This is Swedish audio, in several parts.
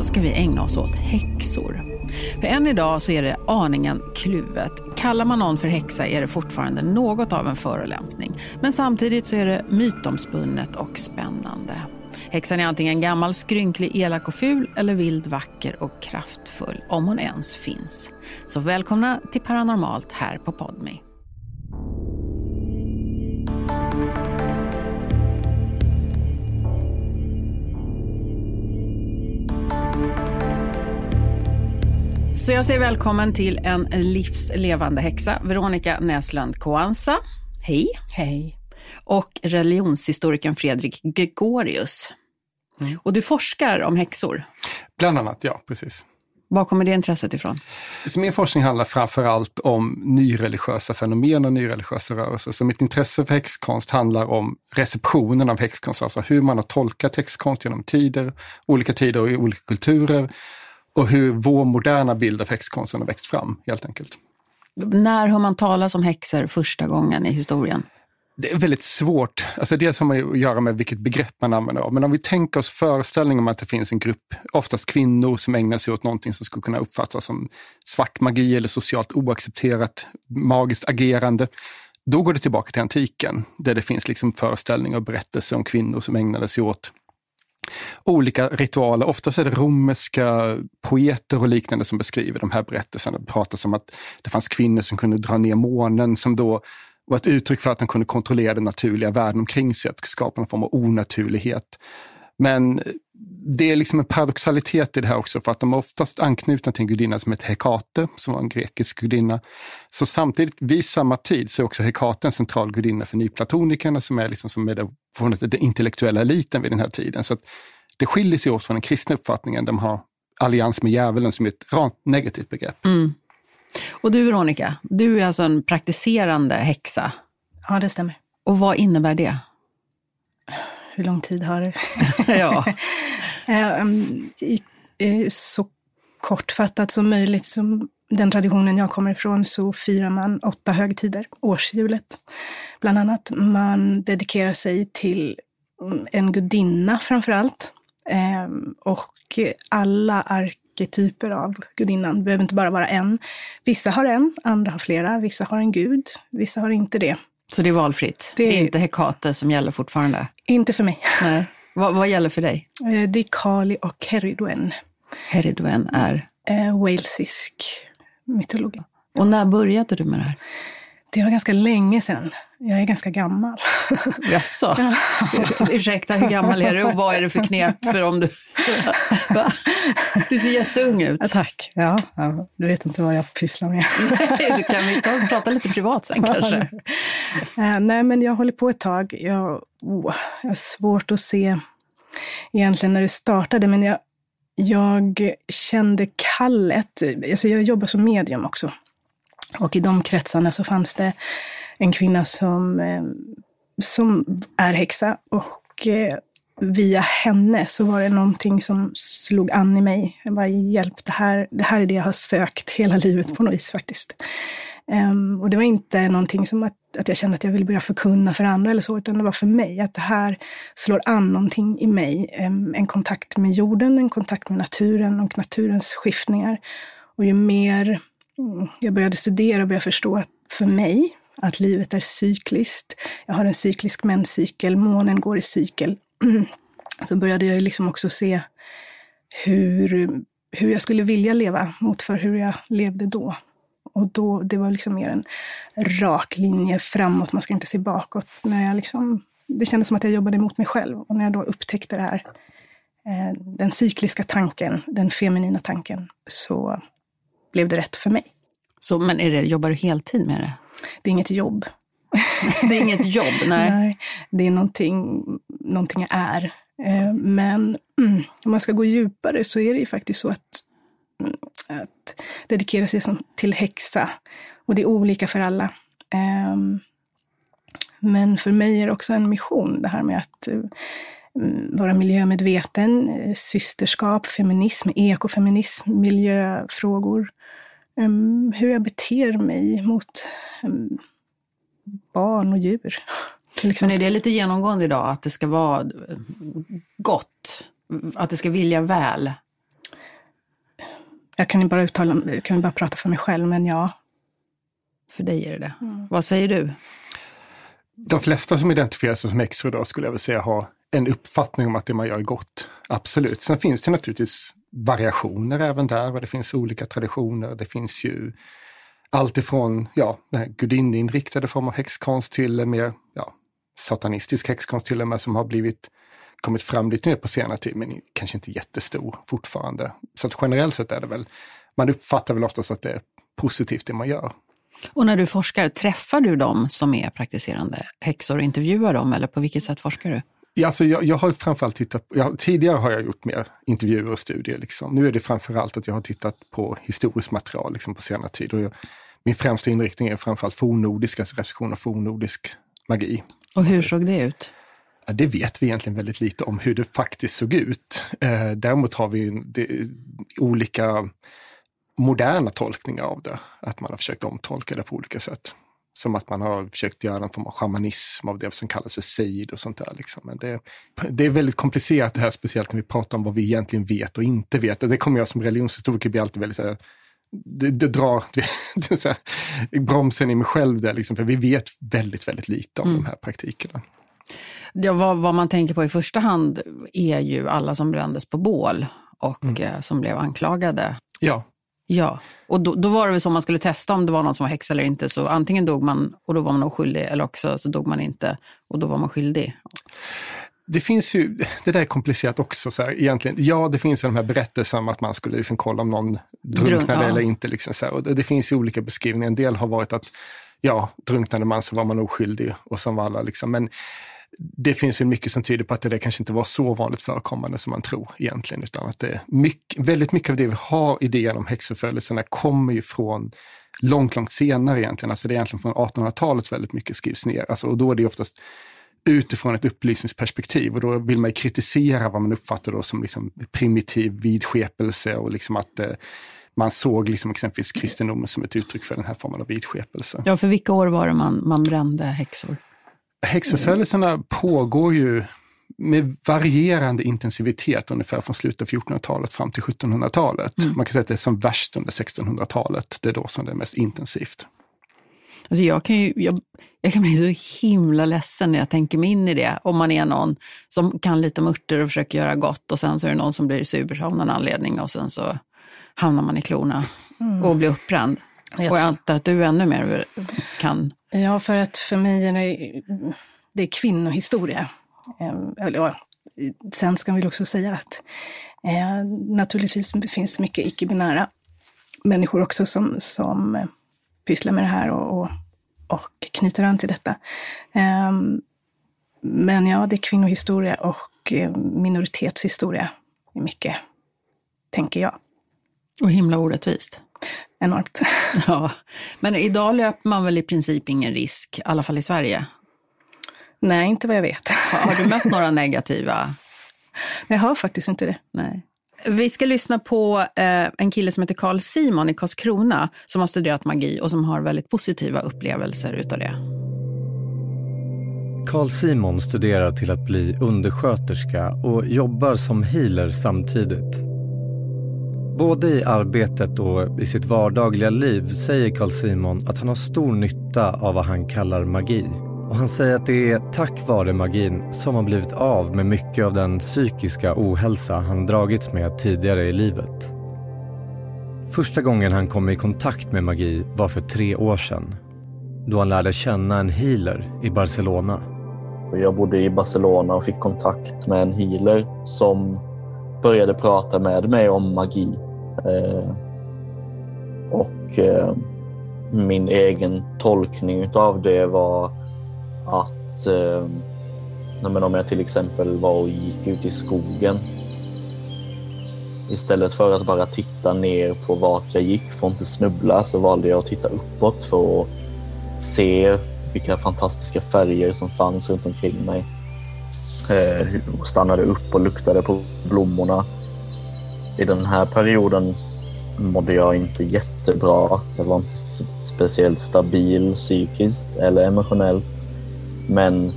Idag ska vi ägna oss åt häxor. För än idag så är det aningen kluvet. Kallar man någon för häxa är det fortfarande något av en förolämpning. Men samtidigt så är det mytomspunnet och spännande. Häxan är antingen gammal, skrynklig, elak och ful eller vild, vacker och kraftfull, om hon ens finns. Så välkomna till Paranormalt här på Podmi. Så jag säger välkommen till en livslevande häxa, Veronica Näslund Koansa. Hej. Hej. Och religionshistorikern Fredrik Gregorius. Mm. Och du forskar om häxor? Bland annat, ja, precis. Var kommer det intresset ifrån? Så min forskning handlar framför allt om nyreligiösa fenomen och nyreligiösa rörelser. Så mitt intresse för häxkonst handlar om receptionen av häxkonst, alltså hur man har tolkat häxkonst genom tider, olika tider och i olika kulturer och hur vår moderna bild av häxkonsten har växt fram helt enkelt. När hör man talas om häxor första gången i historien? Det är väldigt svårt. Alltså dels har man att göra med vilket begrepp man använder. Men om vi tänker oss föreställningen om att det finns en grupp, oftast kvinnor, som ägnar sig åt någonting som skulle kunna uppfattas som svart magi eller socialt oaccepterat magiskt agerande. Då går det tillbaka till antiken, där det finns liksom föreställningar och berättelser om kvinnor som ägnade sig åt olika ritualer. Oftast är det romerska poeter och liknande som beskriver de här berättelserna. Det pratas om att det fanns kvinnor som kunde dra ner månen som då var ett uttryck för att de kunde kontrollera den naturliga världen omkring sig, att skapa en form av onaturlighet. Men det är liksom en paradoxalitet i det här också, för att de är oftast anknutna till en gudinna som heter Hekate, som var en grekisk gudinna. Så samtidigt, vid samma tid, så är också Hekate en central gudinna för nyplatonikerna, som är, liksom, som är det, den intellektuella eliten vid den här tiden. Så det skiljer sig åt från den kristna uppfattningen, de har allians med djävulen som är ett rent negativt begrepp. Mm. Och du Veronica, du är alltså en praktiserande häxa. Ja, det stämmer. Och vad innebär det? Hur lång tid har du? ja. Så kortfattat som möjligt, som den traditionen jag kommer ifrån, så firar man åtta högtider, årshjulet bland annat. Man dedikerar sig till en gudinna framför allt. Ehm, och alla arketyper av gudinnan, det behöver inte bara vara en. Vissa har en, andra har flera, vissa har en gud, vissa har inte det. Så det är valfritt? Det är, det är inte Hekate som gäller fortfarande? Inte för mig. Nej. Vad, vad gäller för dig? Eh, det är Kali och Heridwen. Heridwen är? Eh, walesisk mytologi. Och när började du med det här? Det var ganska länge sedan. Jag är ganska gammal. Jaså? Ja. Ursäkta, hur gammal är du och vad är det för knep för om du... Va? Du ser jätteung ut. Ja, tack. Ja, ja, du vet inte vad jag pysslar med. Nej, du kan vi ta, prata lite privat sen kanske? Uh, nej, men jag håller på ett tag. Jag, oh, jag har svårt att se egentligen när det startade, men jag, jag kände kallet. Alltså jag jobbar som medium också. Och i de kretsarna så fanns det en kvinna som, eh, som är häxa. Och eh, via henne så var det någonting som slog an i mig. Jag bara, hjälp, det här, det här är det jag har sökt hela livet på något vis faktiskt. Um, och det var inte någonting som att, att jag kände att jag ville börja förkunna för andra eller så, utan det var för mig att det här slår an någonting i mig. Um, en kontakt med jorden, en kontakt med naturen och naturens skiftningar. Och ju mer mm, jag började studera och började förstå att för mig, att livet är cykliskt. Jag har en cyklisk menscykel, månen går i cykel. Så började jag liksom också se hur, hur jag skulle vilja leva mot för hur jag levde då. Och då, det var liksom mer en rak linje framåt, man ska inte se bakåt. När jag liksom, det kändes som att jag jobbade mot mig själv. Och när jag då upptäckte det här, eh, den cykliska tanken, den feminina tanken, så blev det rätt för mig. Så, men är det, jobbar du heltid med det? Det är inget jobb. det är inget jobb, nej. nej det är någonting, någonting jag är. Eh, men mm, om man ska gå djupare så är det ju faktiskt så att, mm, att dedikera sig som, till häxa. Och det är olika för alla. Ehm, men för mig är det också en mission, det här med att mm, vara miljömedveten, eh, systerskap, feminism, ekofeminism, miljöfrågor. Um, hur jag beter mig mot um, barn och djur. Men är det lite genomgående idag, att det ska vara gott? Att det ska vilja väl Jag kan ju bara, uttala, kan bara prata för mig själv, men ja. För dig är det det. Mm. Vad säger du? De flesta som identifierar sig som idag skulle jag vilja säga har en uppfattning om att det man gör är gott. Absolut. Sen finns det naturligtvis variationer även där och det finns olika traditioner. Det finns ju allt ifrån ja, gudinneinriktade form av häxkonst till mer ja, satanistisk häxkonst till och med som har blivit kommit fram lite mer på senare tid, men kanske inte jättestor fortfarande. Så att generellt sett är det väl, man uppfattar väl oftast att det är positivt det man gör. Och när du forskar, träffar du dem som är praktiserande häxor och intervjuar dem, eller på vilket sätt forskar du? Ja, alltså jag, jag har framförallt tittat, jag, tidigare har jag gjort mer intervjuer och studier. Liksom. Nu är det framförallt att jag har tittat på historiskt material liksom, på senare tid. Och jag, min främsta inriktning är framförallt fornnordisk, alltså reception av fornnordisk magi. Och hur såg det ut? Ja, det vet vi egentligen väldigt lite om hur det faktiskt såg ut. Eh, däremot har vi det, olika moderna tolkningar av det. Att man har försökt omtolka det på olika sätt. Som att man har försökt göra en form av shamanism av det som kallas för seid och sånt där. Liksom. Men det, det, är väldigt komplicerat det här, speciellt när vi pratar om vad vi egentligen vet och inte vet. Det kommer jag som religionshistoriker bli alltid väldigt så här, det, det drar det, här, bromsen i mig själv där, liksom, för vi vet väldigt, väldigt lite om mm. de här praktikerna. Ja, vad, vad, man tänker på i första hand är ju alla som brändes på bål och mm. eh, som blev anklagade. Ja. Ja, och då, då, var det väl så man skulle testa om det var någon som var häxa eller inte. Så antingen dog man och då var man oskyldig eller också så dog man inte och då var man skyldig. Det finns ju, det där är komplicerat också. Så här, egentligen. Ja, det finns ju de här berättelserna om att man skulle liksom kolla om någon drunknade Drunk, ja. eller inte. Liksom, så här. Och det finns ju olika beskrivningar. En del har varit att ja, drunknade man så var man oskyldig och som var alla. Liksom. Men det finns ju mycket som tyder på att det där kanske inte var så vanligt förekommande som man tror egentligen, utan att det mycket, väldigt mycket av det vi har idén om häxförföljelserna kommer ju från långt, långt senare egentligen. Alltså det är egentligen från 1800-talet väldigt mycket skrivs ner. Alltså, och då är det oftast utifrån ett upplysningsperspektiv och då vill man kritisera vad man uppfattar då som liksom primitiv vidskepelse och liksom att eh, man såg liksom exempelvis kristendomen som ett uttryck för den här formen av vidskepelse. Ja, för vilka år var det man, man brände häxor? Häxförföljelserna pågår ju med varierande intensivitet ungefär från slutet av 1400-talet fram till 1700-talet. Mm. Man kan säga att det är som värst under 1600-talet. Det är då som det är mest intensivt. Alltså jag, kan ju, jag, jag, kan bli så himla ledsen när jag tänker mig in i det. Om man är någon som kan lite mörter och försöker göra gott och sen så är det någon som blir sur av någon anledning och sen så hamnar man i klorna mm. och blir uppbränd. Och jag antar att du ännu mer kan Ja, för att för mig är det, det är kvinnohistoria. Eh, sen ska vi också säga att eh, naturligtvis finns mycket icke-binära människor också som, som pysslar med det här och, och, och knyter an till detta. Eh, men ja, det är kvinnohistoria och eh, minoritetshistoria mycket, tänker jag. Och himla orättvist enormt. Ja, men idag löper man väl i princip ingen risk, i alla fall i Sverige? Nej, inte vad jag vet. Har du mött några negativa? Jag har faktiskt inte det. Nej. Vi ska lyssna på eh, en kille som heter Carl Simon i Karlskrona som har studerat magi och som har väldigt positiva upplevelser utav det. Carl Simon studerar till att bli undersköterska och jobbar som healer samtidigt. Både i arbetet och i sitt vardagliga liv säger Carl Simon att han har stor nytta av vad han kallar magi. Och han säger att det är tack vare magin som han blivit av med mycket av den psykiska ohälsa han dragits med tidigare i livet. Första gången han kom i kontakt med magi var för tre år sedan. Då han lärde känna en healer i Barcelona. Jag bodde i Barcelona och fick kontakt med en healer som började prata med mig om magi Eh, och eh, min egen tolkning av det var att eh, om jag till exempel var och gick ut i skogen Istället för att bara titta ner på vart jag gick för att inte snubbla så valde jag att titta uppåt för att se vilka fantastiska färger som fanns runt omkring mig. Jag stannade upp och luktade på blommorna i den här perioden mådde jag inte jättebra. Jag var inte speciellt stabil psykiskt eller emotionellt. Men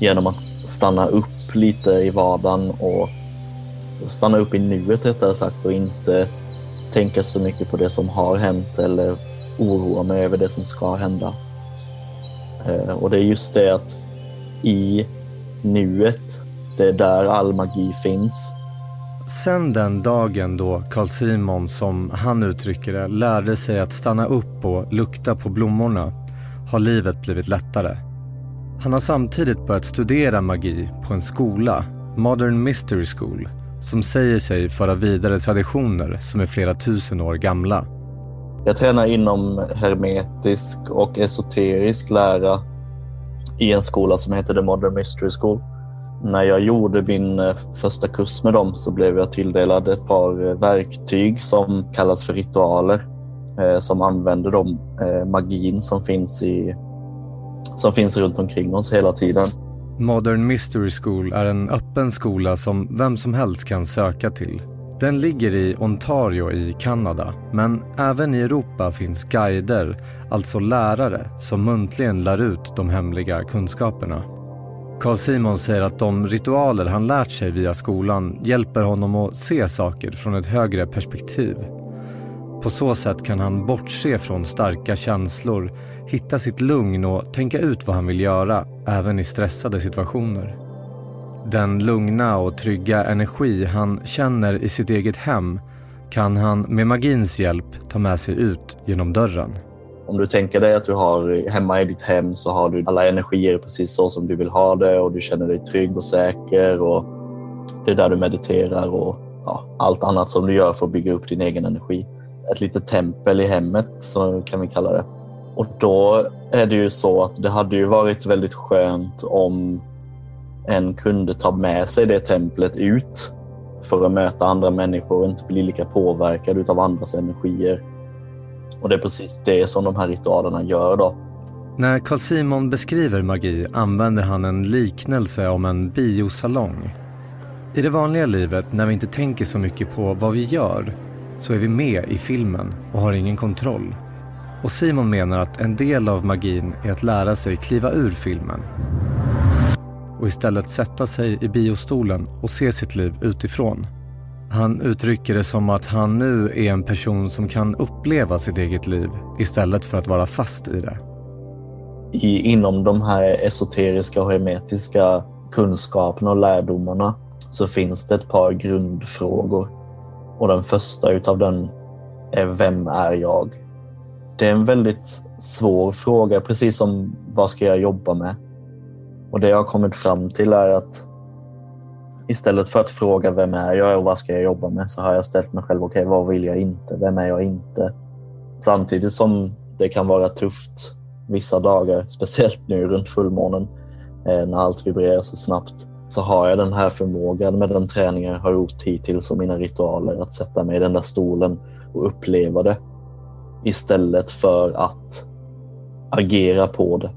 genom att stanna upp lite i vardagen och stanna upp i nuet rättare sagt och inte tänka så mycket på det som har hänt eller oroa mig över det som ska hända. Eh, och det är just det att i nuet, det är där all magi finns. Sen den dagen då Carl Simon, som han uttrycker det, lärde sig att stanna upp och lukta på blommorna har livet blivit lättare. Han har samtidigt börjat studera magi på en skola, Modern Mystery School, som säger sig föra vidare traditioner som är flera tusen år gamla. Jag tränar inom hermetisk och esoterisk lära i en skola som heter The Modern Mystery School. När jag gjorde min eh, första kurs med dem så blev jag tilldelad ett par eh, verktyg som kallas för ritualer eh, som använder de magin som finns, i, som finns runt omkring oss hela tiden. Modern Mystery School är en öppen skola som vem som helst kan söka till. Den ligger i Ontario i Kanada, men även i Europa finns guider, alltså lärare, som muntligen lär ut de hemliga kunskaperna. Carl Simon säger att de ritualer han lärt sig via skolan hjälper honom att se saker från ett högre perspektiv. På så sätt kan han bortse från starka känslor, hitta sitt lugn och tänka ut vad han vill göra, även i stressade situationer. Den lugna och trygga energi han känner i sitt eget hem kan han med magins hjälp ta med sig ut genom dörren. Om du tänker dig att du har hemma i ditt hem så har du alla energier precis så som du vill ha det och du känner dig trygg och säker och det är där du mediterar och ja, allt annat som du gör för att bygga upp din egen energi. Ett litet tempel i hemmet så kan vi kalla det. Och då är det ju så att det hade ju varit väldigt skönt om en kunde ta med sig det templet ut för att möta andra människor och inte bli lika påverkad av andras energier. Och det är precis det som de här ritualerna gör då. När Carl Simon beskriver magi använder han en liknelse om en biosalong. I det vanliga livet, när vi inte tänker så mycket på vad vi gör, så är vi med i filmen och har ingen kontroll. Och Simon menar att en del av magin är att lära sig kliva ur filmen och istället sätta sig i biostolen och se sitt liv utifrån. Han uttrycker det som att han nu är en person som kan uppleva sitt eget liv istället för att vara fast i det. I, inom de här esoteriska och hermetiska kunskaperna och lärdomarna så finns det ett par grundfrågor. Och den första utav den är Vem är jag? Det är en väldigt svår fråga, precis som vad ska jag jobba med? Och det jag har kommit fram till är att istället för att fråga vem är jag och vad ska jag jobba med så har jag ställt mig själv, okej okay, vad vill jag inte? Vem är jag inte? Samtidigt som det kan vara tufft vissa dagar, speciellt nu runt fullmånen eh, när allt vibrerar så snabbt, så har jag den här förmågan med den träning jag har gjort hittills och mina ritualer att sätta mig i den där stolen och uppleva det istället för att agera på det.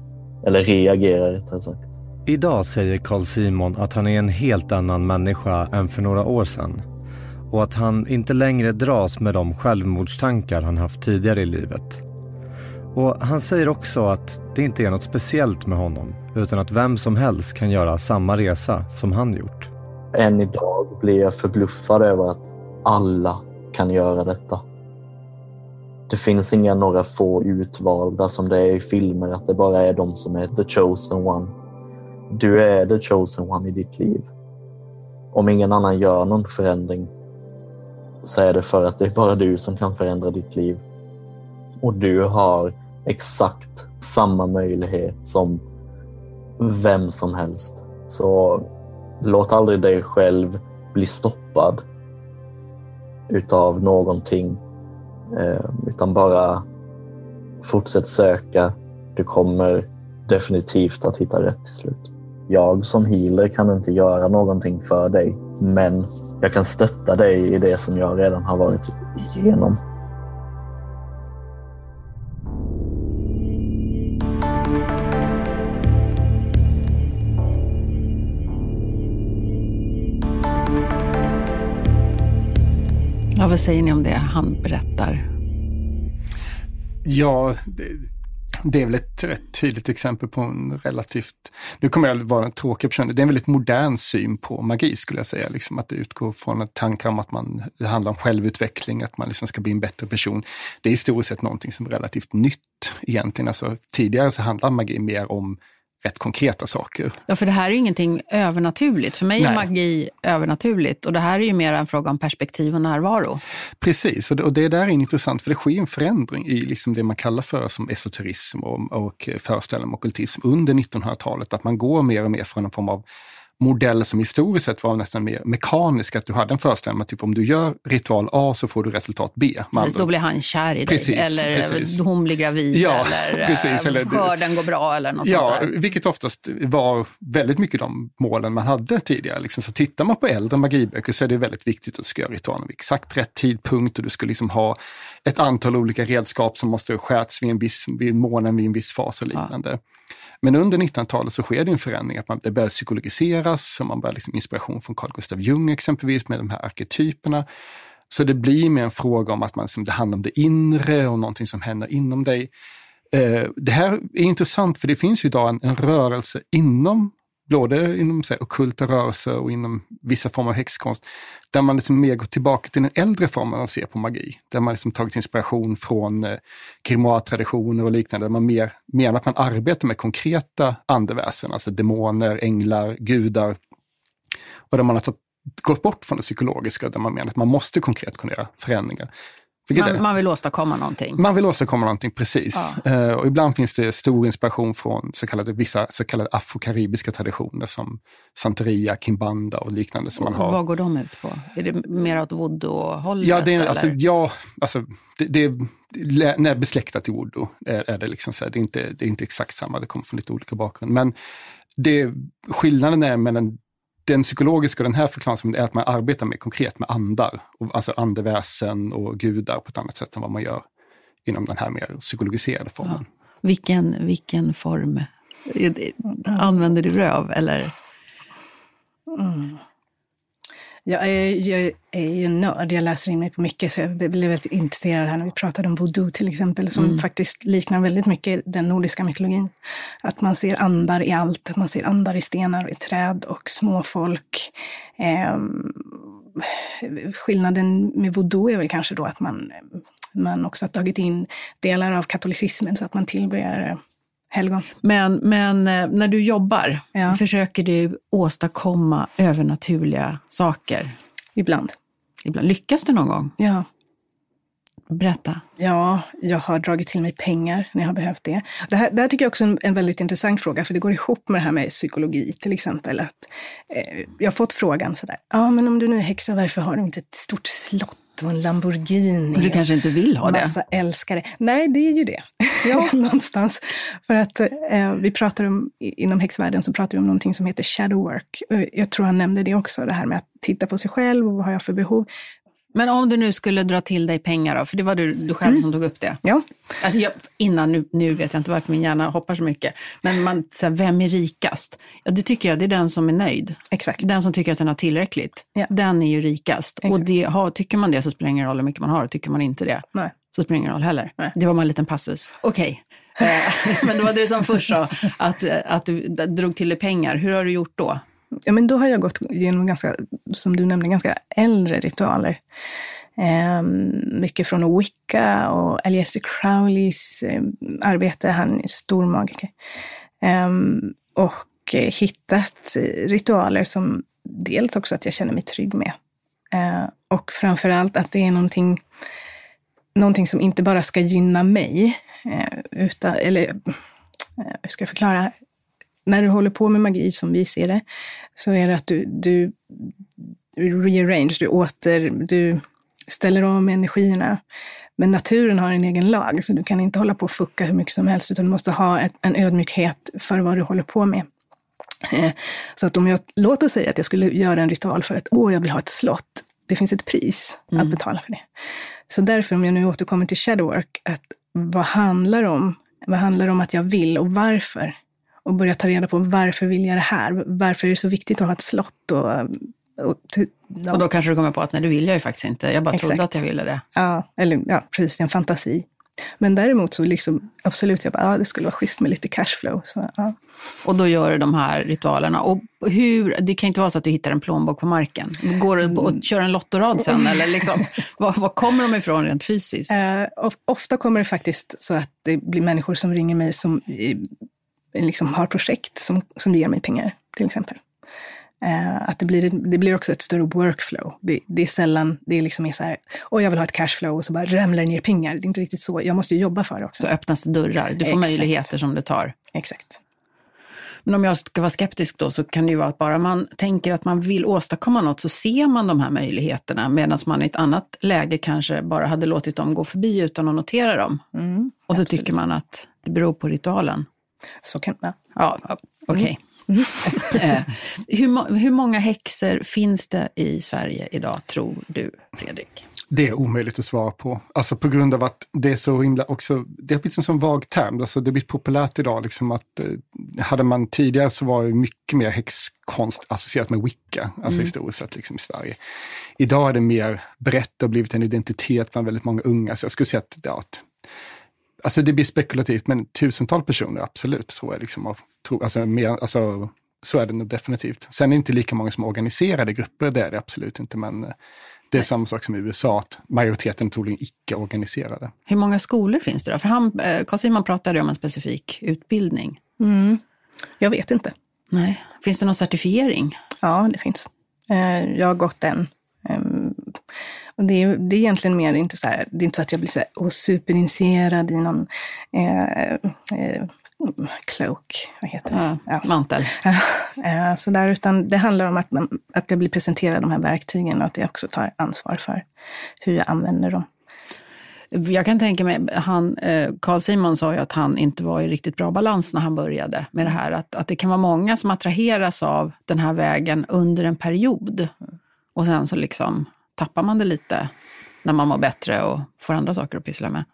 Eller reagera rättare sagt. Idag säger Carl Simon att han är en helt annan människa än för några år sedan och att han inte längre dras med de självmordstankar han haft tidigare i livet. Och Han säger också att det inte är något speciellt med honom utan att vem som helst kan göra samma resa som han gjort. Än idag blir jag förbluffad över att alla kan göra detta. Det finns inga några få utvalda som det är i filmer, att det bara är de som är the chosen one du är the chosen one i ditt liv. Om ingen annan gör någon förändring så är det för att det är bara du som kan förändra ditt liv. Och du har exakt samma möjlighet som vem som helst. Så låt aldrig dig själv bli stoppad utav någonting. Eh, utan bara fortsätt söka. Du kommer definitivt att hitta rätt till slut. Jag som healer kan inte göra någonting för dig, men jag kan stötta dig i det som jag redan har varit igenom. Ja, vad säger ni om det han berättar? Ja, Det det är väl ett rätt tydligt exempel på en relativt, nu kommer jag vara en tråkig person, det är en väldigt modern syn på magi skulle jag säga. Liksom att det utgår från tankar om att man, det handlar om självutveckling, att man liksom ska bli en bättre person. Det är historiskt sett någonting som är relativt nytt egentligen. Alltså, tidigare så handlar magi mer om rätt konkreta saker. Ja, för det här är ju ingenting övernaturligt. För mig Nej. är magi övernaturligt och det här är ju mer en fråga om perspektiv och närvaro. Precis, och det, och det där är intressant för det sker en förändring i liksom det man kallar för som esoterism och, och föreställning om okkultism under 1900-talet. Att man går mer och mer från en form av modell som historiskt sett var nästan mer mekanisk, att du hade en föreställning typ om du gör ritual A så får du resultat B. Precis, då blir han kär i dig eller precis. hon blir gravid ja, eller, precis, eller skörden går bra eller något ja, sånt där. Vilket oftast var väldigt mycket de målen man hade tidigare. Liksom. Så tittar man på äldre magiböcker så är det väldigt viktigt att du ska göra ritualen vid exakt rätt tidpunkt och du ska liksom ha ett antal olika redskap som måste sköts vid, en viss, vid månen vid en viss fas och liknande. Ja. Men under 1900-talet så sker det en förändring, att man, det börjar psykologiseras och man börjar liksom inspiration från Carl Gustav Jung exempelvis med de här arketyperna. Så det blir mer en fråga om att man, liksom, det handlar om det inre och någonting som händer inom dig. Eh, det här är intressant för det finns ju idag en, en rörelse inom både inom så här, ockulta rörelser och inom vissa former av häxkonst, där man liksom mer går tillbaka till den äldre formen av att se på magi. Där man liksom tagit inspiration från eh, och liknande, där man mer menar att man arbetar med konkreta andeväsen, alltså demoner, änglar, gudar. Och där man har gått bort från det psykologiska, där man menar att man måste konkret kunna göra förändringar. Man, man, vill åstadkomma någonting. Man vill åstadkomma någonting, precis. Ja. Uh, och ibland finns det stor inspiration från så kallade, vissa så kallade afrokaribiska traditioner som Santeria, Kimbanda och liknande. Som man har. Vad går de ut på? Är det mer åt voodoo-hållet? Ja, det är, alltså, ja alltså, det, det, är när besläktat till voodoo. Är, är det, liksom så här, det, är inte, det är inte exakt samma, det kommer från lite olika bakgrund. Men det, skillnaden är mellan den psykologiska och den här förklaringen är att man arbetar mer konkret med andar, alltså andeväsen och gudar på ett annat sätt än vad man gör inom den här mer psykologiserade formen. Ja. Vilken, vilken form använder du röv eller? Mm. Jag är, jag är ju nörd, jag läser in mig på mycket, så jag blev väldigt intresserad här när vi pratade om voodoo till exempel, som mm. faktiskt liknar väldigt mycket den nordiska mytologin. Att man ser andar i allt, man ser andar i stenar, i träd och småfolk. Eh, skillnaden med voodoo är väl kanske då att man, man också har tagit in delar av katolicismen så att man tillber helgon. Men, men eh, när du jobbar, ja. försöker du åstadkomma övernaturliga saker? Ibland. Ibland. Lyckas du någon gång? Ja. Berätta. Ja, jag har dragit till mig pengar när jag har behövt det. Det här, det här tycker jag också är en, en väldigt intressant fråga, för det går ihop med det här med psykologi till exempel. Att, eh, jag har fått frågan sådär, ja men om du nu är häxa, varför har du inte ett stort slott och en Lamborghini. Och du kanske inte vill ha det? Massa älskare. Nej, det är ju det. Ja. Någonstans. För att eh, vi pratar om, inom häxvärlden så pratar vi om någonting som heter shadow work. Jag tror han nämnde det också, det här med att titta på sig själv och vad har jag för behov. Men om du nu skulle dra till dig pengar då, för det var du, du själv mm. som tog upp det. Ja. Alltså jag, innan, nu, nu vet jag inte varför min hjärna hoppar så mycket, men man, så här, vem är rikast? Ja, det tycker jag, det är den som är nöjd. Exakt. Den som tycker att den har tillräckligt. Ja. Den är ju rikast. Exakt. Och det, har, tycker man det så spelar det ingen roll hur mycket man har, tycker man inte det Nej. så spelar det ingen roll heller. Nej. Det var bara en liten passus. Okej. Okay. Eh, men det var du som först sa att, att du drog till dig pengar. Hur har du gjort då? Ja, men då har jag gått igenom ganska, som du nämnde, ganska äldre ritualer. Eh, mycket från Wicca och Aleister Crowleys eh, arbete. Han är stor magiker. Ehm, eh, och hittat eh, ritualer som dels också att jag känner mig trygg med. Eh, och framför allt att det är någonting, någonting som inte bara ska gynna mig, eh, utan, eller eh, hur ska jag förklara? När du håller på med magi som vi ser det, så är det att du, du rearrange, du åter, du ställer om energierna. Men naturen har en egen lag, så du kan inte hålla på och fucka hur mycket som helst, utan du måste ha ett, en ödmjukhet för vad du håller på med. Eh, så att om jag, låt oss säga att jag skulle göra en ritual för att, åh, jag vill ha ett slott. Det finns ett pris mm. att betala för det. Så därför, om jag nu återkommer till shadowwork, att vad handlar om? Vad handlar om att jag vill och varför? Och börja ta reda på varför vill jag det här? Varför är det så viktigt att ha ett slott och och, ja. och då kanske du kommer på att nej, det vill jag ju faktiskt inte. Jag bara Exakt. trodde att jag ville det. Ja, eller ja, precis, en fantasi. Men däremot så liksom, absolut, jag bara, ja, det skulle vara schysst med lite cashflow. Så, ja. Och då gör du de här ritualerna. Och hur, det kan inte vara så att du hittar en plånbok på marken. Går du och kör en lottorad sen? Eller liksom, var, var kommer de ifrån rent fysiskt? Eh, ofta kommer det faktiskt så att det blir människor som ringer mig som liksom har projekt som, som ger mig pengar, till exempel. Eh, att det blir, det blir också ett större workflow. Det, det är sällan det är liksom är så här, och jag vill ha ett cashflow och så bara ramlar det ner pengar. Det är inte riktigt så. Jag måste ju jobba för det också. Så öppnas det dörrar. Du får Exakt. möjligheter som du tar. Exakt. Men om jag ska vara skeptisk då så kan det ju vara att bara man tänker att man vill åstadkomma något så ser man de här möjligheterna medan man i ett annat läge kanske bara hade låtit dem gå förbi utan att notera dem. Mm, och så absolut. tycker man att det beror på ritualen. Så kan man. Ja, okej. Okay. Mm. Eh, hur, hur många häxor finns det i Sverige idag, tror du, Fredrik? Det är omöjligt att svara på. Alltså på grund av att det är så himla också, det har blivit en sån vag term. Alltså det har blivit populärt idag. Liksom att, eh, hade man tidigare så var det mycket mer häxkonst associerat med wicca, alltså mm. historiskt sett liksom i Sverige. Idag är det mer brett och blivit en identitet bland väldigt många unga. Så jag skulle säga att, ja, att Alltså det blir spekulativt, men tusental personer absolut tror jag. Liksom, av, tro, alltså, mer, alltså, så är det nog definitivt. Sen är det inte lika många som organiserade grupper, det är det absolut inte. Men eh, det är Nej. samma sak som i USA, att majoriteten är troligen icke-organiserade. Hur många skolor finns det då? För han, eh, Carl Simon pratade om en specifik utbildning. Mm. Jag vet inte. Nej. Finns det någon certifiering? Ja, det finns. Eh, jag har gått en. Och det, är, det är egentligen mer inte så här, det är inte så att jag blir så här, superinitierad i någon eh, eh, cloak, vad heter det? Ja, Mantel. Eh, så där, utan det handlar om att, man, att jag blir presenterad de här verktygen och att jag också tar ansvar för hur jag använder dem. Jag kan tänka mig, han, eh, Carl Simon sa ju att han inte var i riktigt bra balans när han började med det här. Att, att det kan vara många som attraheras av den här vägen under en period. Och sen så liksom tappar man det lite när man mår bättre och får andra saker att pyssla med?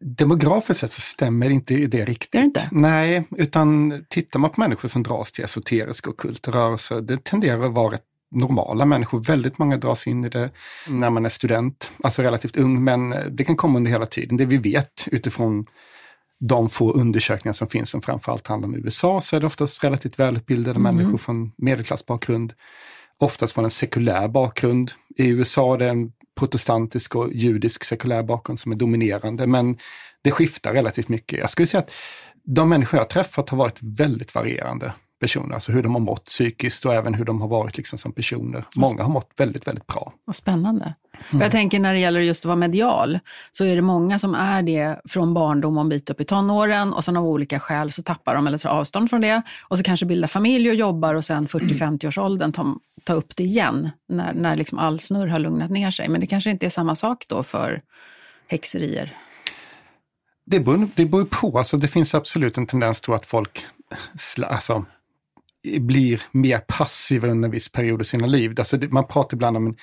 Demografiskt sett så stämmer inte det riktigt. Det inte? Nej, utan tittar man på människor som dras till esoteriska och kulta rörelser, det tenderar att vara normala människor. Väldigt många dras in i det när man är student, alltså relativt ung, men det kan komma under hela tiden. Det vi vet utifrån de få undersökningar som finns, som framförallt handlar om USA, så är det oftast relativt välutbildade mm. människor från medelklassbakgrund oftast från en sekulär bakgrund. I USA är det en protestantisk och judisk sekulär bakgrund som är dominerande, men det skiftar relativt mycket. Jag skulle säga att de människor jag träffat har varit väldigt varierande personer, alltså hur de har mått psykiskt och även hur de har varit liksom som personer. Många har mått väldigt, väldigt bra. Vad spännande. Mm. Jag tänker när det gäller just att vara medial, så är det många som är det från barndom och en bit upp i tonåren och sen av olika skäl så tappar de eller tar avstånd från det och så kanske bildar familj och jobbar och sen 40-50 års åldern tar, tar upp det igen när, när liksom all snurr har lugnat ner sig. Men det kanske inte är samma sak då för häxerier? Det beror, det beror på. Alltså, det finns absolut en tendens till att folk alltså, blir mer passiva under en viss period i sina liv. Alltså det, man pratar ibland om en,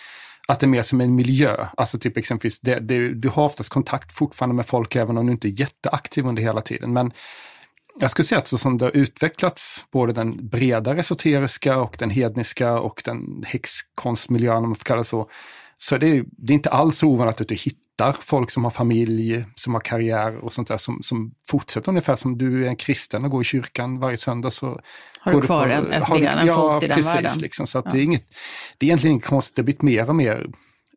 att det är mer som en miljö. Alltså typ exempelvis, det, det, du har oftast kontakt fortfarande med folk även om du inte är jätteaktiv under hela tiden. Men jag skulle säga att så som det har utvecklats, både den bredare esoteriska och den hedniska och den häxkonstmiljön, om man får kalla det så, så det, det är inte alls ovanligt att du hittar folk som har familj, som har karriär och sånt där som, som fortsätter ungefär som du är en kristen och går i kyrkan varje söndag. Så har du kvar en, ett ben, en fot i den precis, världen? Liksom, så att ja. det, är inget, det är egentligen inget konstigt, det har blivit mer och mer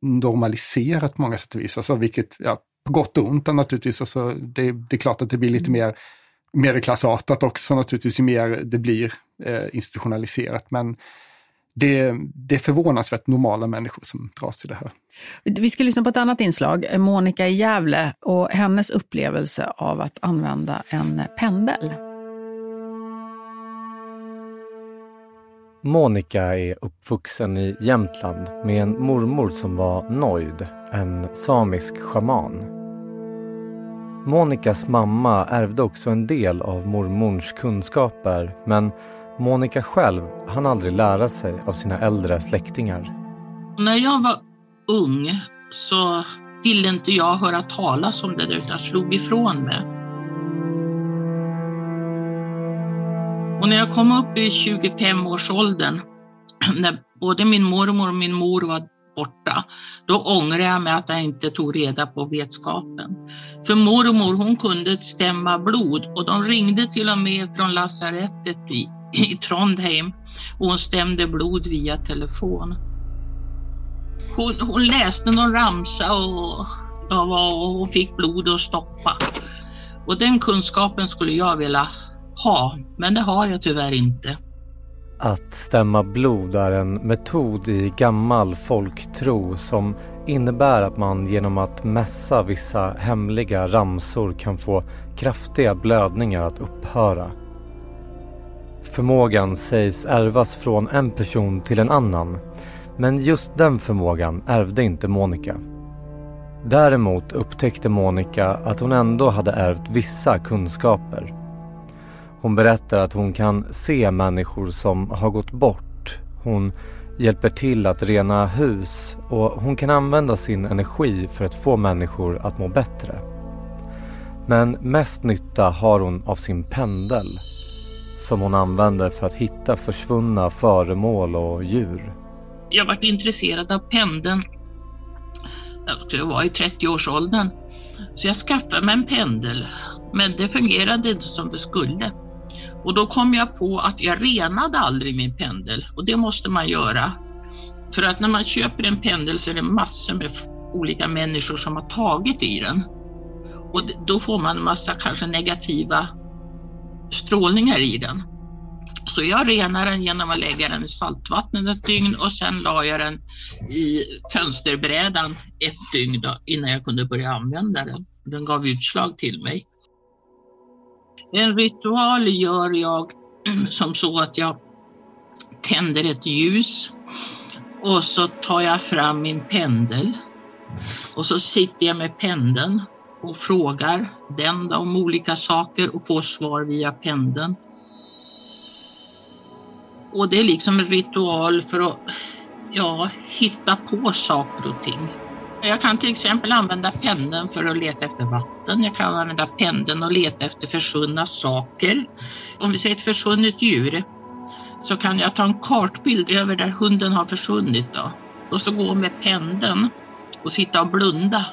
normaliserat på många sätt och vis. Alltså, vilket, ja, på gott och ont naturligtvis. Alltså, det, det är klart att det blir lite mm. mer medelklassartat också naturligtvis, ju mer det blir eh, institutionaliserat. Men det, det är förvånansvärt normala människor som dras till det här. Vi ska lyssna på ett annat inslag, Monica i Gävle och hennes upplevelse av att använda en pendel. Monica är uppvuxen i Jämtland med en mormor som var nöjd, en samisk shaman. Monicas mamma ärvde också en del av mormors kunskaper men Monica själv hann aldrig lära sig av sina äldre släktingar. När jag var ung så ville inte jag höra talas om det där utan slog ifrån mig. Och när jag kom upp i 25-årsåldern, när både min mormor och min mor var borta, då ångrar jag mig att jag inte tog reda på vetskapen. För mormor hon kunde stämma blod och de ringde till och med från lasarettet dit i Trondheim och hon stämde blod via telefon. Hon, hon läste någon ramsa och, och, och fick blod att stoppa. Och den kunskapen skulle jag vilja ha, men det har jag tyvärr inte. Att stämma blod är en metod i gammal folktro som innebär att man genom att mässa vissa hemliga ramsor kan få kraftiga blödningar att upphöra. Förmågan sägs ärvas från en person till en annan men just den förmågan ärvde inte Monica. Däremot upptäckte Monica att hon ändå hade ärvt vissa kunskaper. Hon berättar att hon kan se människor som har gått bort. Hon hjälper till att rena hus och hon kan använda sin energi för att få människor att må bättre. Men mest nytta har hon av sin pendel som hon använder för att hitta försvunna föremål och djur. Jag varit intresserad av pendeln. Jag var i 30-årsåldern. Så jag skaffade mig en pendel. Men det fungerade inte som det skulle. Och då kom jag på att jag renade aldrig min pendel och det måste man göra. För att när man köper en pendel så är det massor med olika människor som har tagit i den. Och då får man en massa kanske negativa strålningar i den. Så jag renade den genom att lägga den i saltvattnet ett dygn och sen la jag den i fönsterbrädan ett dygn då, innan jag kunde börja använda den. Den gav utslag till mig. En ritual gör jag som så att jag tänder ett ljus och så tar jag fram min pendel och så sitter jag med pendeln och frågar den om olika saker och får svar via pendeln. Och det är liksom en ritual för att ja, hitta på saker och ting. Jag kan till exempel använda pendeln för att leta efter vatten. Jag kan använda pendeln och leta efter försvunna saker. Om vi säger ett försvunnet djur så kan jag ta en kartbild över där hunden har försvunnit då. och så gå med pendeln och sitta och blunda.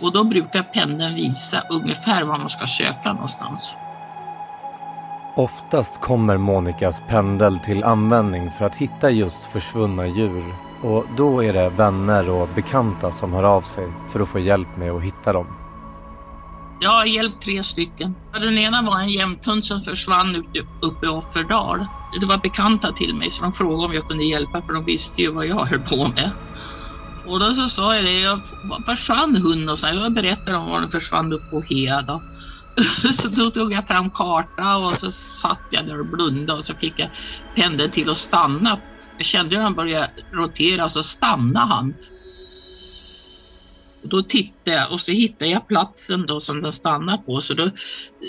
Och då brukar pendeln visa ungefär var man ska söka någonstans. Oftast kommer Monikas pendel till användning för att hitta just försvunna djur och då är det vänner och bekanta som hör av sig för att få hjälp med att hitta dem. Jag har hjälpt tre stycken. Den ena var en jämthund som försvann uppe i Offerdal. Det var bekanta till mig så de frågade om jag kunde hjälpa för de visste ju vad jag höll på med. Och då så sa jag det, jag försvann hunden och sen jag berättade om var den försvann upp på Heda. Så då tog jag fram karta och så satt jag där och blundade och så fick jag pendeln till att stanna jag kände hur han började rotera och så stannade han. Och då tittade jag och så hittade jag platsen då som den stannade på. Så då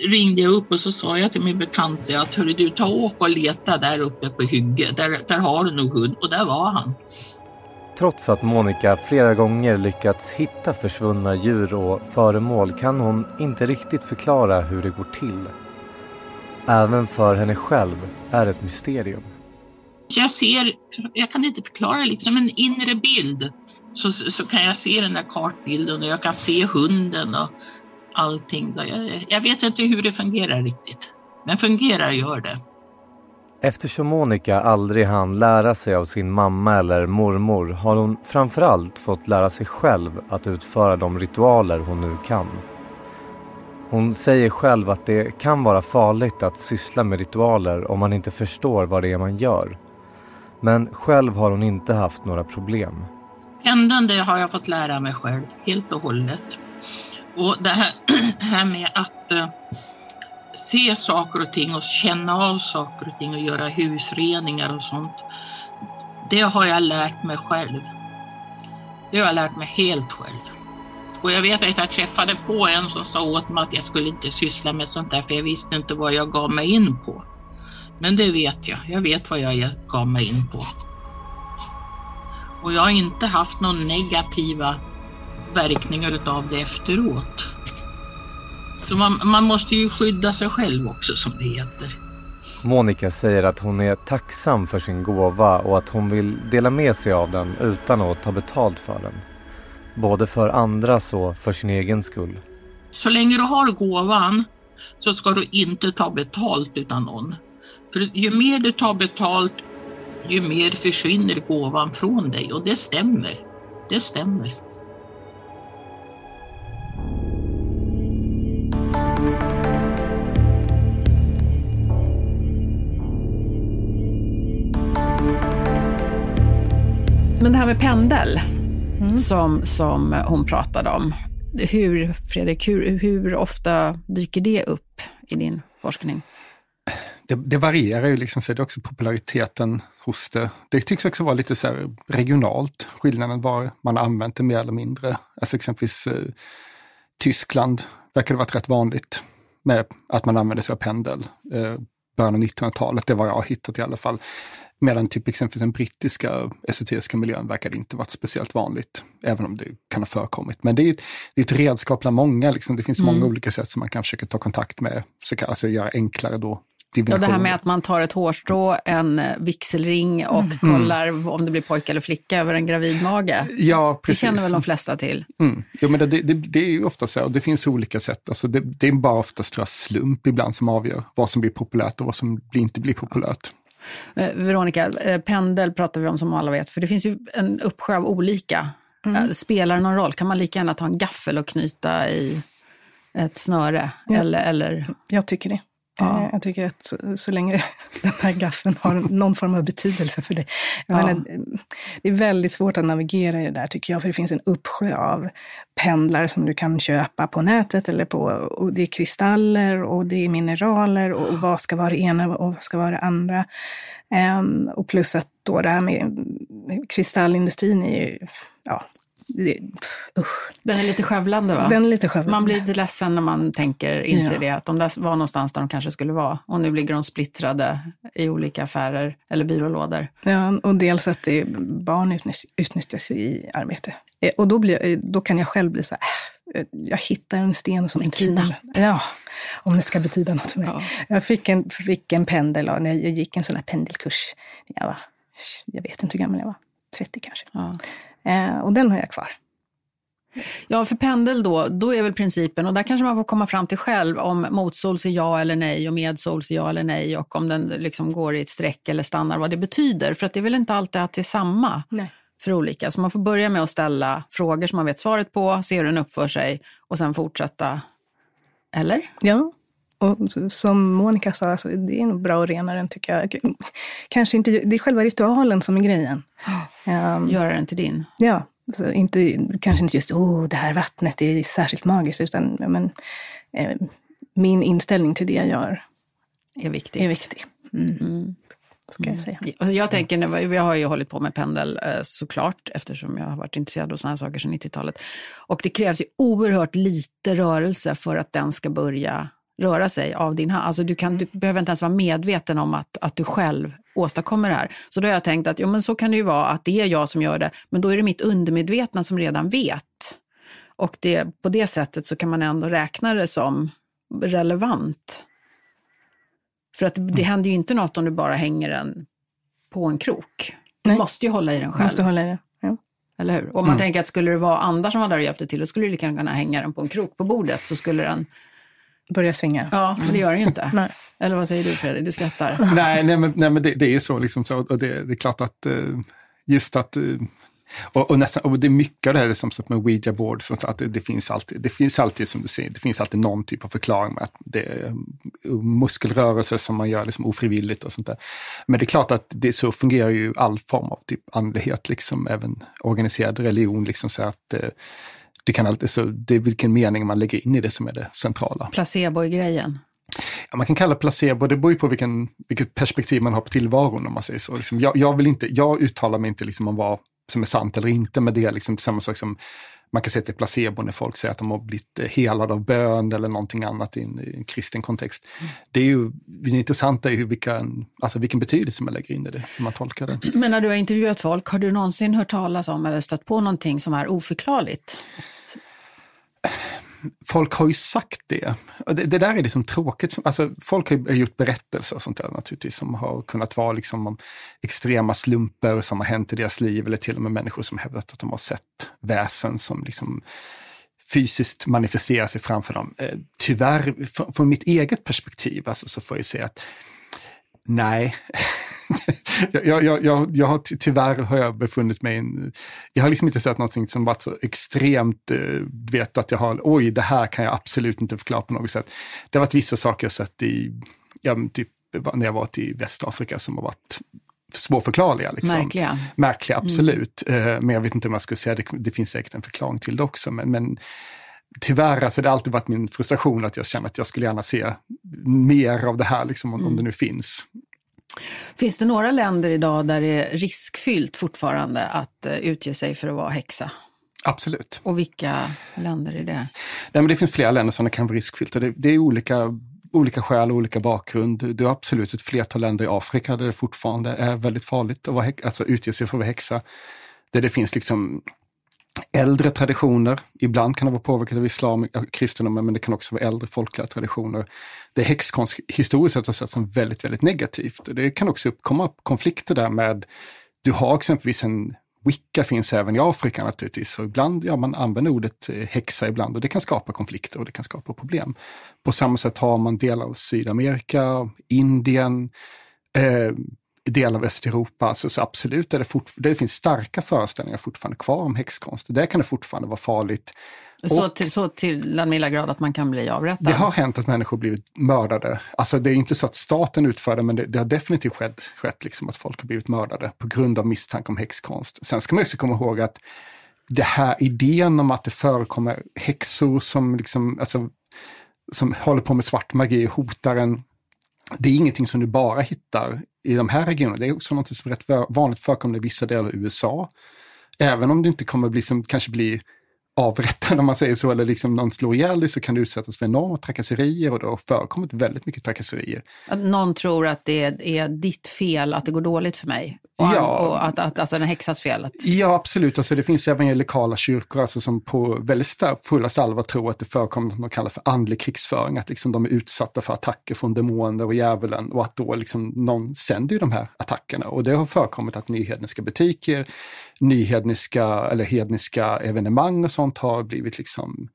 ringde jag upp och så sa jag till min bekante att hörru du, ta och åk och leta där uppe på hygget. Där, där har du nog hund. Och där var han. Trots att Monica flera gånger lyckats hitta försvunna djur och föremål kan hon inte riktigt förklara hur det går till. Även för henne själv är det ett mysterium jag ser, jag kan inte förklara liksom en inre bild. Så, så kan jag se den där kartbilden och jag kan se hunden och allting. Jag, jag vet inte hur det fungerar riktigt. Men fungerar gör det. Eftersom Monica aldrig hann lära sig av sin mamma eller mormor har hon framförallt fått lära sig själv att utföra de ritualer hon nu kan. Hon säger själv att det kan vara farligt att syssla med ritualer om man inte förstår vad det är man gör. Men själv har hon inte haft några problem. Pendeln det har jag fått lära mig själv helt och hållet. Och det här, här med att eh, se saker och ting och känna av saker och ting och göra husreningar och sånt. Det har jag lärt mig själv. Det har jag lärt mig helt själv. Och jag vet att jag träffade på en som sa åt mig att jag skulle inte syssla med sånt där för jag visste inte vad jag gav mig in på. Men det vet jag. Jag vet vad jag gav mig in på. Och jag har inte haft några negativa verkningar av det efteråt. Så man, man måste ju skydda sig själv också som det heter. Monica säger att hon är tacksam för sin gåva och att hon vill dela med sig av den utan att ta betalt för den. Både för andras och för sin egen skull. Så länge du har gåvan så ska du inte ta betalt utan någon. För ju mer du tar betalt, ju mer försvinner gåvan från dig och det stämmer. Det stämmer. Men det här med pendel mm. som, som hon pratade om. Hur, Fredrik, hur, hur ofta dyker det upp i din forskning? Det, det varierar ju, liksom, så det är också populariteten hos det. Det tycks också vara lite så regionalt, skillnaden var man har använt det mer eller mindre. Alltså exempelvis eh, Tyskland verkar det varit rätt vanligt med att man använder sig av pendel. Eh, början av 1900-talet, det var jag har hittat i alla fall. Medan typ exempelvis den brittiska esoteriska miljön verkar inte varit speciellt vanligt, även om det kan ha förekommit. Men det är, det är ett redskap bland många, liksom. det finns mm. många olika sätt som man kan försöka ta kontakt med, så kan, alltså göra enklare då Ja, det här med att man tar ett hårstrå, en eh, vigselring och mm. kollar om det blir pojke eller flicka över en gravid mage. Ja, precis. Det känner väl de flesta till? Mm. Jo, men det, det, det, är ju ofta så, och det finns olika sätt. Alltså det, det är bara oftast slump ibland som avgör vad som blir populärt och vad som inte blir populärt. Eh, Veronica, eh, pendel pratar vi om som alla vet, för det finns ju en uppsjö av olika. Mm. Eh, spelar det någon roll? Kan man lika gärna ta en gaffel och knyta i ett snöre? Ja. Eller, eller? Jag tycker det. Ja. Jag tycker att så, länge den här gaffeln har någon form av betydelse för dig. Ja. Menar, det är väldigt svårt att navigera i det där tycker jag, för det finns en uppsjö av pendlar som du kan köpa på nätet eller på, och det är kristaller och det är mineraler och, och vad ska vara det ena och vad ska vara det andra. Um, och plus att då det här med kristallindustrin är ju, ja, det, usch. Den är lite skövlande va? Den är lite skövlande. Man blir lite ledsen när man tänker, inser ja. det, att de där var någonstans där de kanske skulle vara. Och nu ligger de splittrade i olika affärer eller byrålådor. Ja, och dels att det, barn utnyttjas i arbete. Eh, och då, blir, då kan jag själv bli så här, äh, jag hittar en sten som en. Knapp. Ja, om det ska betyda något för mig. Ja. Jag fick en, fick en pendel, och jag gick en sån här pendelkurs. Jag, var, jag vet inte hur gammal jag var, 30 kanske. Ja. Eh, och den har jag kvar. Ja, för pendel då, då är väl principen, och där kanske man får komma fram till själv om motsols är ja eller nej och medsols är ja eller nej och om den liksom går i ett streck eller stannar, vad det betyder. För att det är väl inte alltid att det är samma nej. för olika. Så man får börja med att ställa frågor som man vet svaret på, se hur den uppför sig och sen fortsätta. Eller? Ja, och som Monica sa, alltså, det är nog bra att rena den tycker jag. Kanske inte, det är själva ritualen som är grejen. Um, Göra den till din? Ja, så inte, kanske inte just oh, det här vattnet är särskilt magiskt, utan men, eh, min inställning till det jag gör är viktig. Är viktig. Mm. Mm. Ska jag, säga. Alltså jag tänker, jag har ju hållit på med pendel eh, såklart, eftersom jag har varit intresserad av sådana här saker sedan 90-talet. Och det krävs ju oerhört lite rörelse för att den ska börja röra sig av din hand. Alltså du, kan, du behöver inte ens vara medveten om att, att du själv åstadkommer det här. Så då har jag tänkt att jo, men så kan det ju vara, att det är jag som gör det, men då är det mitt undermedvetna som redan vet. Och det, på det sättet så kan man ändå räkna det som relevant. För att det mm. händer ju inte något om du bara hänger den på en krok. Du Nej. måste ju hålla i den själv. Måste hålla i den. Ja. Eller hur? Om man mm. tänker att skulle det vara andra som var där och hjälpte till, då skulle du lika kunna hänga den på en krok på bordet, så skulle den börjar svinga. Ja, men det gör det ju inte. nej. Eller vad säger du Fredrik? Du skrattar. nej, nej, men, nej, men det, det är så. Liksom så och det, det är klart att uh, just att uh, och, och, nästan, och det är mycket av det här som med Ouija boards, att det, det, finns alltid, det finns alltid, som du säger, det finns alltid någon typ av förklaring med att det är muskelrörelser som man gör liksom ofrivilligt och sånt där. Men det är klart att det, så fungerar ju all form av typ andlighet, liksom, även organiserad religion. Liksom, så att eh, det, kan alltid, så det är vilken mening man lägger in i det som är det centrala. Placebo i grejen? Ja, man kan kalla placebo, det beror ju på vilken, vilket perspektiv man har på tillvaron om man säger så. Liksom, jag, jag, vill inte, jag uttalar mig inte liksom om vad som är sant eller inte, men det är liksom samma sak som man kan säga till placebo när folk säger att de har blivit eh, helade av bön eller någonting annat i en, i en kristen kontext. Mm. Det är ju det intressanta är ju vilken, alltså vilken betydelse man lägger in i det, hur man tolkar det. Men när du har intervjuat folk, har du någonsin hört talas om eller stött på någonting som är oförklarligt? Folk har ju sagt det. det. Det, där är liksom tråkigt. Alltså, folk har gjort berättelser och sånt där naturligtvis som har kunnat vara liksom om extrema slumper som har hänt i deras liv eller till och med människor som hävdat att de har sett väsen som liksom fysiskt manifesterar sig framför dem. Eh, tyvärr, från mitt eget perspektiv alltså, så får jag säga att nej, jag, jag, jag, jag har tyvärr har jag befunnit mig i en, jag har liksom inte sett någonting som varit så extremt, uh, vet att jag har, oj, det här kan jag absolut inte förklara på något sätt. Det har varit vissa saker jag sett i, ja, typ när jag varit i Västafrika som har varit svårförklarliga. Liksom. Märkliga. Märkliga, mm. absolut. Mm. Men jag vet inte om jag skulle säga, det, det finns säkert en förklaring till det också, men, men tyvärr, alltså det har alltid varit min frustration att jag känner att jag skulle gärna se mer av det här, liksom, om, mm. om det nu finns. Finns det några länder idag där det är riskfyllt fortfarande att uh, utge sig för att vara häxa? Absolut. Och vilka länder är det? Nej, men det finns flera länder som det kan vara riskfyllt. Och det, det är olika, olika skäl och olika bakgrund. Det är absolut ett flertal länder i Afrika där det fortfarande är väldigt farligt att vara, alltså utge sig för att vara häxa. Där det finns liksom äldre traditioner. Ibland kan det vara påverkat av islam, kristendomen, men det kan också vara äldre folkliga traditioner. Det häxkonst historiskt sett har sett som väldigt, väldigt negativt. Det kan också uppkomma konflikter där med, du har exempelvis en Wicca finns även i Afrika naturligtvis, och ibland, ja man använder ordet eh, häxa ibland och det kan skapa konflikter och det kan skapa problem. På samma sätt har man delar av Sydamerika, Indien, eh, del av Östeuropa, alltså, så absolut är det, det finns starka föreställningar fortfarande kvar om häxkonst. Där kan det fortfarande vara farligt. Så till, så till den milda grad att man kan bli avrättad? Det har hänt att människor blivit mördade. Alltså det är inte så att staten utför det, men det, det har definitivt skett, skett liksom att folk har blivit mördade på grund av misstanke om häxkonst. Sen ska man också komma ihåg att det här idén om att det förekommer häxor som, liksom, alltså, som håller på med svart magi och hotar en det är ingenting som du bara hittar i de här regionerna. Det är också något som är rätt vanligt förekommande i vissa delar av USA. Även om du inte kommer bli, som kanske bli avrättad om man säger så, eller liksom någon slår ihjäl dig så kan du utsättas för enorma trakasserier och det har förekommit väldigt mycket trakasserier. Att någon tror att det är ditt fel att det går dåligt för mig? Och, ja. och att, att, alltså en häxas fel? Att... Ja, absolut. Alltså, det finns även lokala kyrkor alltså, som på väldigt stark, allvar tror att det förekommer något man kallar för andlig krigsföring, att liksom, de är utsatta för attacker från demoner och djävulen och att då liksom, någon sänder ju de här attackerna. Och det har förekommit att nyhedniska butiker, nyhedniska eller hedniska evenemang och sånt har blivit liksom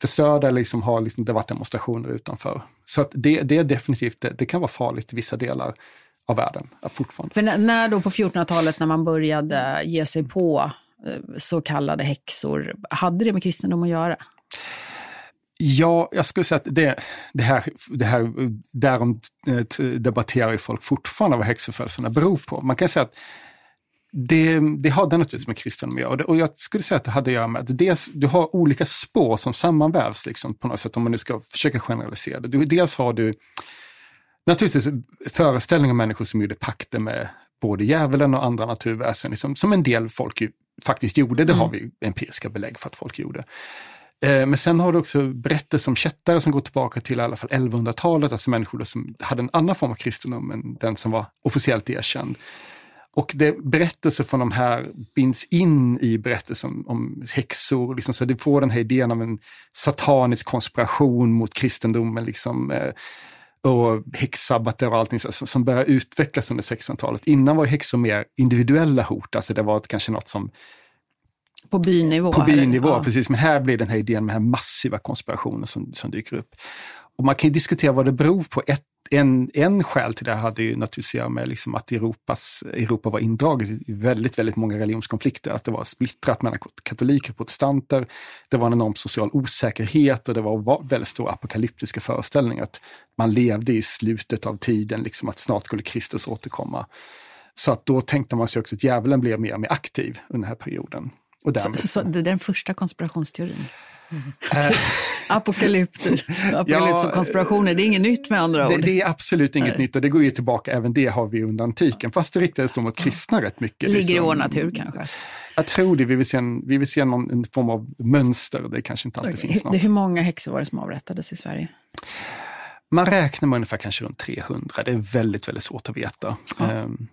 förstörda eller liksom har liksom, det varit demonstrationer utanför. Så att det, det är definitivt, det, det kan vara farligt i vissa delar av världen fortfarande. För när, då på 1400-talet när man började ge sig på eh, så kallade häxor, hade det med kristendom att göra? Ja, jag skulle säga att det, det här, det här, därom eh, debatterar ju folk fortfarande vad häxförföljelserna beror på. Man kan säga att det, det har det naturligtvis med kristendom att göra. Och jag skulle säga att det hade att göra med att dels, du har olika spår som sammanvävs liksom, på något sätt, om man nu ska försöka generalisera det. Du, dels har du naturligtvis föreställningar om människor som gjorde pakter med både djävulen och andra naturväsen, liksom, som en del folk faktiskt gjorde. Det mm. har vi empiriska belägg för att folk gjorde. Eh, men sen har du också berättelser om kättare som går tillbaka till i alla fall 1100-talet, alltså människor som hade en annan form av kristendom än den som var officiellt erkänd. Och det, berättelser från de här binds in i berättelser om, om häxor, liksom, så du får den här idén av en satanisk konspiration mot kristendomen. Liksom, eh, och häxsabbater och allting som börjar utvecklas under 1600-talet. Innan var häxor mer individuella hot, alltså det var kanske något som på bynivå? På bynivå, ja. precis. Men här blir den här idén med den här massiva konspirationen som, som dyker upp. Och man kan diskutera vad det beror på. Ett, en, en skäl till det hade ju naturligtvis att göra med liksom att Europas, Europa var indraget i väldigt, väldigt många religionskonflikter. Att det var splittrat mellan katoliker och protestanter. Det var en enorm social osäkerhet och det var väldigt stora apokalyptiska föreställningar. Att man levde i slutet av tiden, liksom att snart skulle Kristus återkomma. Så att då tänkte man sig också att djävulen blev mer och mer aktiv under den här perioden. Och därmed... så, så det är den första konspirationsteorin? Mm. Apokalyps, apokalyps och konspirationer, det är inget nytt med andra ord. Det, det är absolut inget Nej. nytt och det går ju tillbaka, även det har vi under antiken, fast det riktades då mot kristna rätt mycket. Ligger liksom. i vår natur kanske? Jag tror det, vi vill se, en, vi vill se någon en form av mönster, det kanske inte alltid okay. finns något. Hur många häxor var det som avrättades i Sverige? Man räknar med ungefär kanske runt 300, det är väldigt, väldigt svårt att veta. Ja. Um.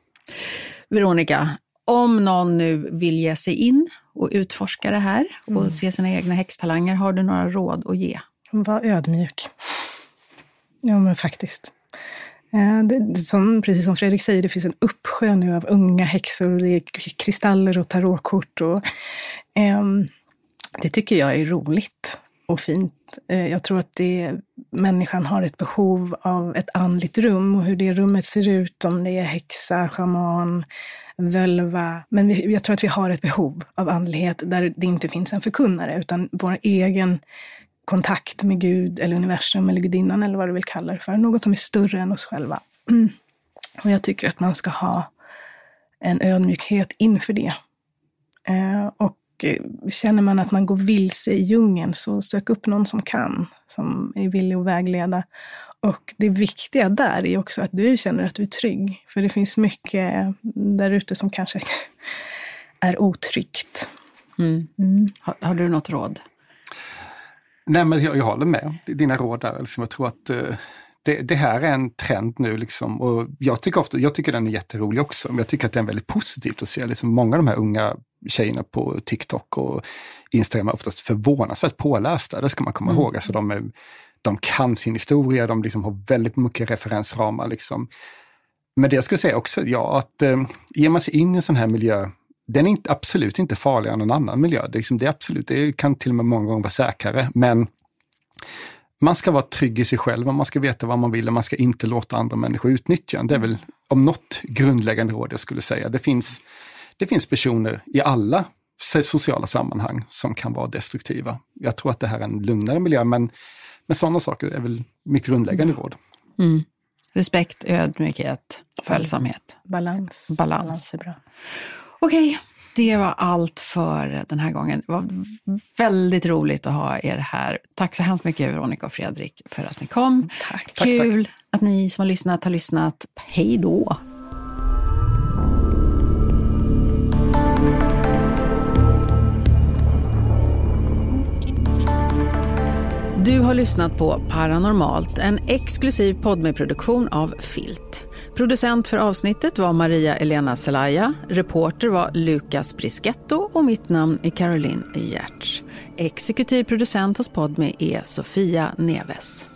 Veronica, om någon nu vill ge sig in och utforska det här och Mm. se sina egna häxtalanger, har du några råd att ge? Var ödmjuk. Ja, men faktiskt. Eh, Det, som, precis som Fredrik säger, det finns en uppsjö nu av unga häxor. och Det är kristaller och tarotkort. Och, ehm, det tycker jag är roligt och fint. Eh, jag tror att det, människan har ett behov av ett andligt rum och hur det rummet ser ut, om det är häxa, shaman, völva. Men vi, jag tror att vi har ett behov av andlighet där det inte finns en förkunnare, utan vår egen kontakt med Gud eller universum eller gudinnan eller vad du vill kalla det för. Något som är större än oss själva. Mm. Och jag tycker att man ska ha en ödmjukhet inför det. Eh, och känner man att man går vilse i djungeln så sök upp någon som kan, som är villig att vägleda. Och det viktiga där är också att du känner att du är trygg. För det finns mycket där ute som kanske är otryggt. Mm. Mm. Har, har du något råd? Nej, men jag, jag håller med dina råd där. Liksom, jag tror att eh, det, det här är en trend nu. Liksom, och jag, tycker ofta, jag tycker den är jätterolig också, men jag tycker att det är väldigt positivt att se liksom, många av de här unga tjejerna på TikTok och Instagram är oftast förvånansvärt pålästa. Det ska man komma ihåg. Alltså, de, är, de kan sin historia, de liksom har väldigt mycket referensramar. Liksom. Men det jag skulle säga också, ja, att eh, ger man sig in i en sån här miljö, den är inte, absolut inte farligare än någon annan miljö. Det, liksom, det, är absolut, det kan till och med många gånger vara säkrare, men man ska vara trygg i sig själv, och man ska veta vad man vill och man ska inte låta andra människor utnyttja en. Det är väl om något grundläggande råd jag skulle säga. Det finns, det finns personer i alla sociala sammanhang som kan vara destruktiva. Jag tror att det här är en lugnare miljö, men, men sådana saker är väl mitt grundläggande råd. Mm. Respekt, ödmjukhet, följsamhet. Balans. Balans. är bra. Okej, det var allt för den här gången. Det var väldigt roligt att ha er här. Tack så hemskt mycket Veronica och Fredrik för att ni kom. Tack. Kul att ni som har lyssnat har lyssnat. Hej då! Du har lyssnat på Paranormalt, en exklusiv poddmedproduktion av Filt. Producent för avsnittet var Maria Elena Zelaya, reporter var Lukas Brisketto och mitt namn är Caroline Giertz. Exekutiv producent hos Podme är Sofia Neves.